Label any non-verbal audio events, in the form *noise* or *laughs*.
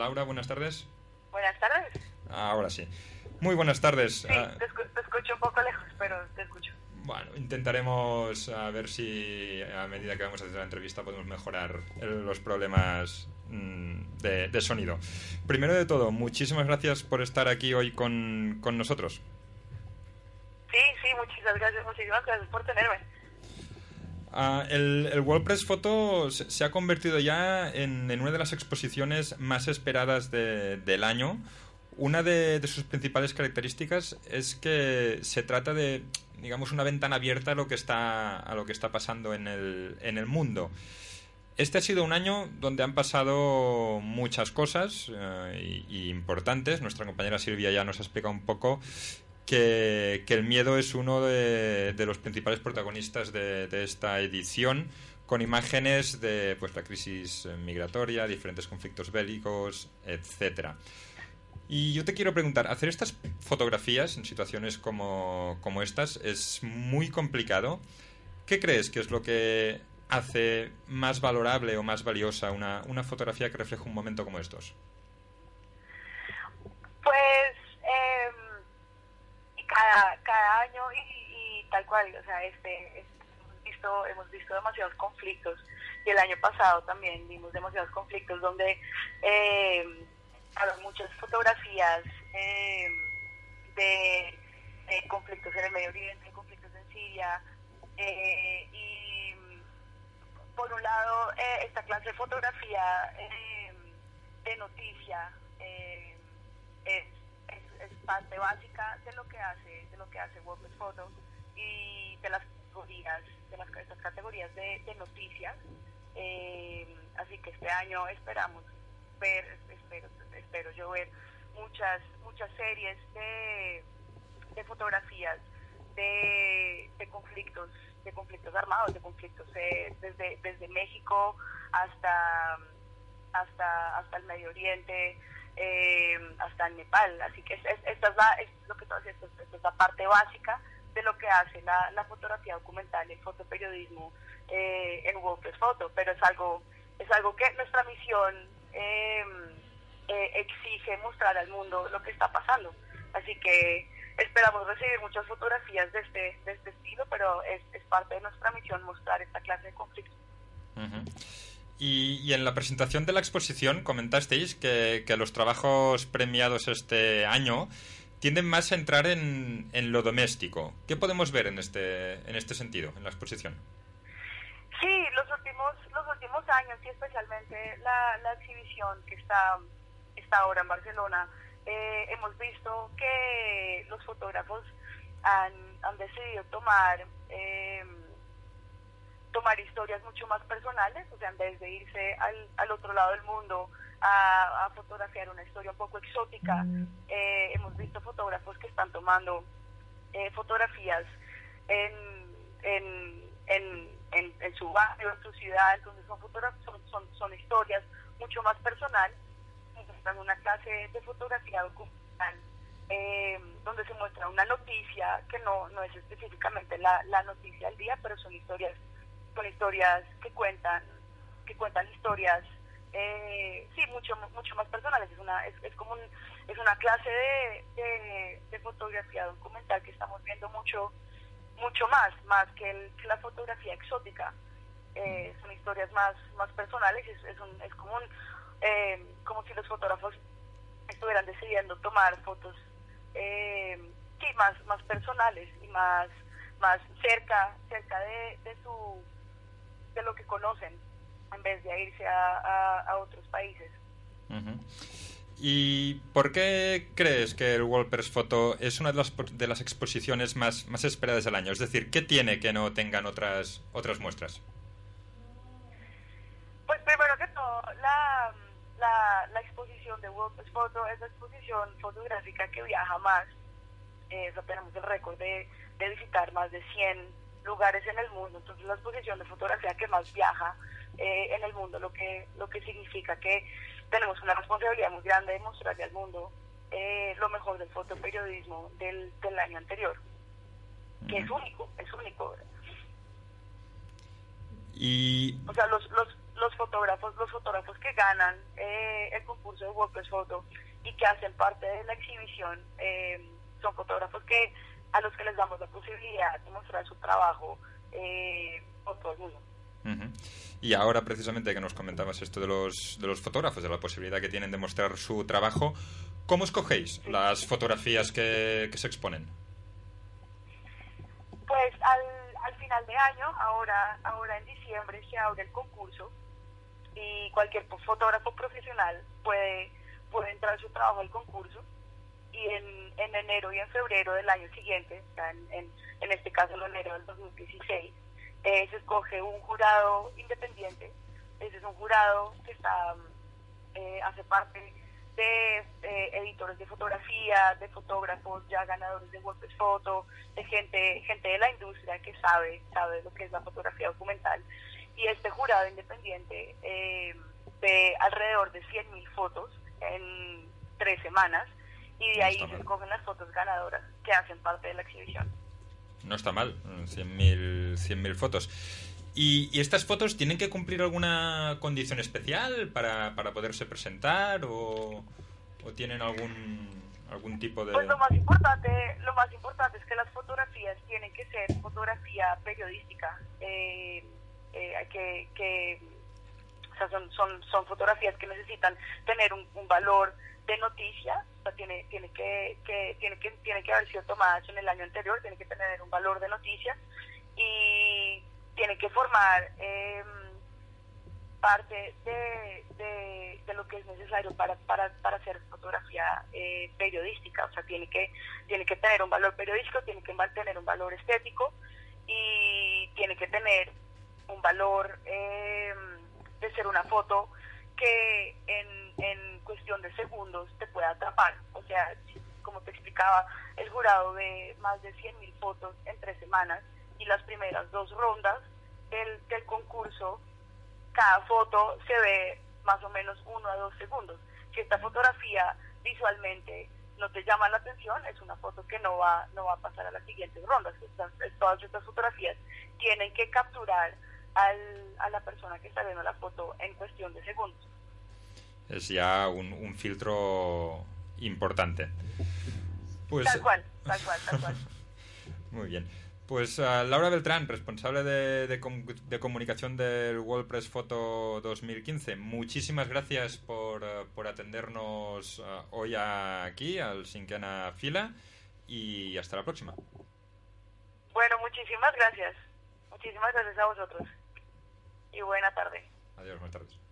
Laura, buenas tardes. Buenas tardes. Ahora sí. Muy buenas tardes. Sí, ah, te, escucho un poco lejos, pero te escucho. Bueno, intentaremos a ver si a medida que vamos a hacer la entrevista podemos mejorar los problemas mm, de, sonido. Primero de todo, muchísimas gracias por estar aquí hoy con, nosotros. Sí, sí, muchísimas gracias, muchísimas gracias por tenerme. Ah, el, el, WordPress Photo se, ha convertido ya en, una de las exposiciones más esperadas del año. Una de, sus principales características es que se trata de, digamos, una ventana abierta a lo que está, a lo que está pasando en el, en el mundo. Este ha sido un año donde han pasado muchas cosas eh, y, importantes. Nuestra compañera Silvia ya nos ha explicado un poco que, el miedo es uno de, los principales protagonistas de, esta edición, con imágenes de pues, la crisis migratoria, diferentes conflictos bélicos, etcétera. Y yo te quiero preguntar, hacer estas fotografías en situaciones como, como estas es muy complicado. ¿Qué crees que es lo que hace más valorable o más valiosa una, una fotografía que refleja un momento como estos? Pues eh, cada, cada año y, tal cual, o sea, este, hemos, visto, hemos visto demasiados conflictos. Y el año pasado también vimos demasiados conflictos donde eh, muchas fotografías eh, de, conflictos en el Medio Oriente, conflictos en Siria, eh, y por un lado eh, esta clase de fotografía de noticia es, es, parte básica de lo que hace de lo que hace WordPress Photo y de las categorías de las estas categorías de, de noticias. Así que este año esperamos ver espero espero yo ver muchas muchas series de, de fotografías de, de, conflictos de conflictos armados de conflictos eh, desde desde México hasta hasta hasta el Medio Oriente eh, hasta el Nepal así que esta es, la, es lo que esto, es la parte básica de lo que hace la, la fotografía documental el fotoperiodismo eh, en WordPress Photo pero es algo es algo que nuestra misión eh, eh, exige mostrar al mundo lo que está pasando. Así que esperamos recibir muchas fotografías de este, de este estilo, pero es, es parte de nuestra misión mostrar esta clase de conflictos. Y, en la presentación de la exposición comentasteis que, los trabajos premiados este año tienden más a entrar en, lo doméstico. ¿Qué podemos ver en este, en este sentido, en la exposición? Sí, los últimos, los últimos años y especialmente la, exhibición que está ahora en Barcelona, eh, hemos visto que los fotógrafos han, han decidido tomar eh, tomar historias mucho más personales, o sea, en vez de irse al, al otro lado del mundo a, fotografiar una historia un poco exótica, eh, hemos visto fotógrafos que están tomando fotografías en, en, en, en, su barrio, en su ciudad, entonces son, son, son, son historias mucho más personales en una clase de fotografía documental eh, donde se muestra una noticia que no, no es específicamente la, la noticia del día, pero son historias, son historias que cuentan, que cuentan historias eh, sí mucho mucho más personales. Es una es, es como es una clase de, de, fotografía documental que estamos viendo mucho mucho más más que, la fotografía exótica. Eh, son historias más más personales es, es, un, es como un, eh, como si los fotógrafos estuvieran decidiendo tomar fotos eh, más, más personales y más, más cerca, cerca de, de, su, de lo que conocen, en vez de irse a, a, otros países. ¿Y por qué crees que el WordPress Photo es una de las, de las exposiciones más, más esperadas del año? Es decir, ¿qué tiene que no tengan otras, otras muestras? Pues primero que todo, la, la, la exposición de WordPress Photo es la exposición fotográfica que viaja más. Eh, tenemos el récord de, de visitar más de 100 lugares en el mundo. Entonces, la exposición de fotografía que más viaja eh, en el mundo, lo que, lo que significa que tenemos una responsabilidad muy grande de mostrarle al mundo eh, lo mejor del fotoperiodismo del, del año anterior, que es único, es único. Y... O sea, los, los, los fotógrafos, los fotógrafos que ganan eh, el concurso de WordPress Photo y que hacen parte de la exhibición eh, son fotógrafos que a los que les damos la posibilidad de mostrar su trabajo eh, por todo el mundo. Y ahora precisamente que nos comentabas esto de los, de los fotógrafos, de la posibilidad que tienen de mostrar su trabajo, ¿cómo escogéis las fotografías que, que, se exponen? Pues al, al final de año, ahora, ahora en diciembre se abre el concurso y cualquier fotógrafo profesional puede, puede entrar su trabajo al concurso y en, en enero y en febrero del año siguiente, en, en, en este caso en enero del 2016, eh, se escoge un jurado independiente. Ese es un jurado que está eh, hace parte de eh, editores de fotografía, de fotógrafos ya ganadores de WordPress Photo, de gente gente de la industria que sabe sabe lo que es la fotografía documental. Y este jurado independiente eh, ve alrededor de 100.000 fotos en tres semanas y de ahí se escogen las fotos ganadoras que hacen parte de la exhibición. No está mal, 100.000 100 fotos. ¿Y, ¿Y, estas fotos tienen que cumplir alguna condición especial para, para poderse presentar o, o, tienen algún algún tipo de...? Pues lo más, importante, lo más importante es que las fotografías tienen que ser fotografía periodística, eh, eh, que, que o sea, son, son, son fotografías que necesitan tener un, un valor de noticia, o sea, tiene, tiene, que, tiene, que, tiene que haber sido tomadas en el año anterior, tiene que tener un valor de noticia y tiene que formar eh, parte de, de, lo que es necesario para, para, para hacer fotografía eh, periodística, o sea, tiene que, tiene que tener un valor periodístico, tiene que mantener un valor estético y tiene que tener un valor eh, de ser una foto que en, en segundos te pueda atrapar. O sea, como te explicaba, el jurado de más de 100.000 fotos en tres semanas y las primeras dos rondas del, del concurso, cada foto se ve más o menos uno a dos segundos. Si esta fotografía visualmente no te llama la atención, es una foto que no va, no va a pasar a las siguientes rondas. Estas, todas estas fotografías tienen que capturar al, a la persona que está viendo la foto en cuestión de segundos. Es ya un, un filtro importante. Pues, tal cual, tal cual, tal cual. *laughs* Muy bien. Pues uh, Laura Beltrán, responsable de, de, de, comunicación del WordPress Photo 2015, muchísimas gracias por, uh, por atendernos uh, hoy aquí, al Sincana Fila, y hasta la próxima. Bueno, muchísimas gracias. Muchísimas gracias a vosotros. Y buena tarde. Adiós, buenas tardes.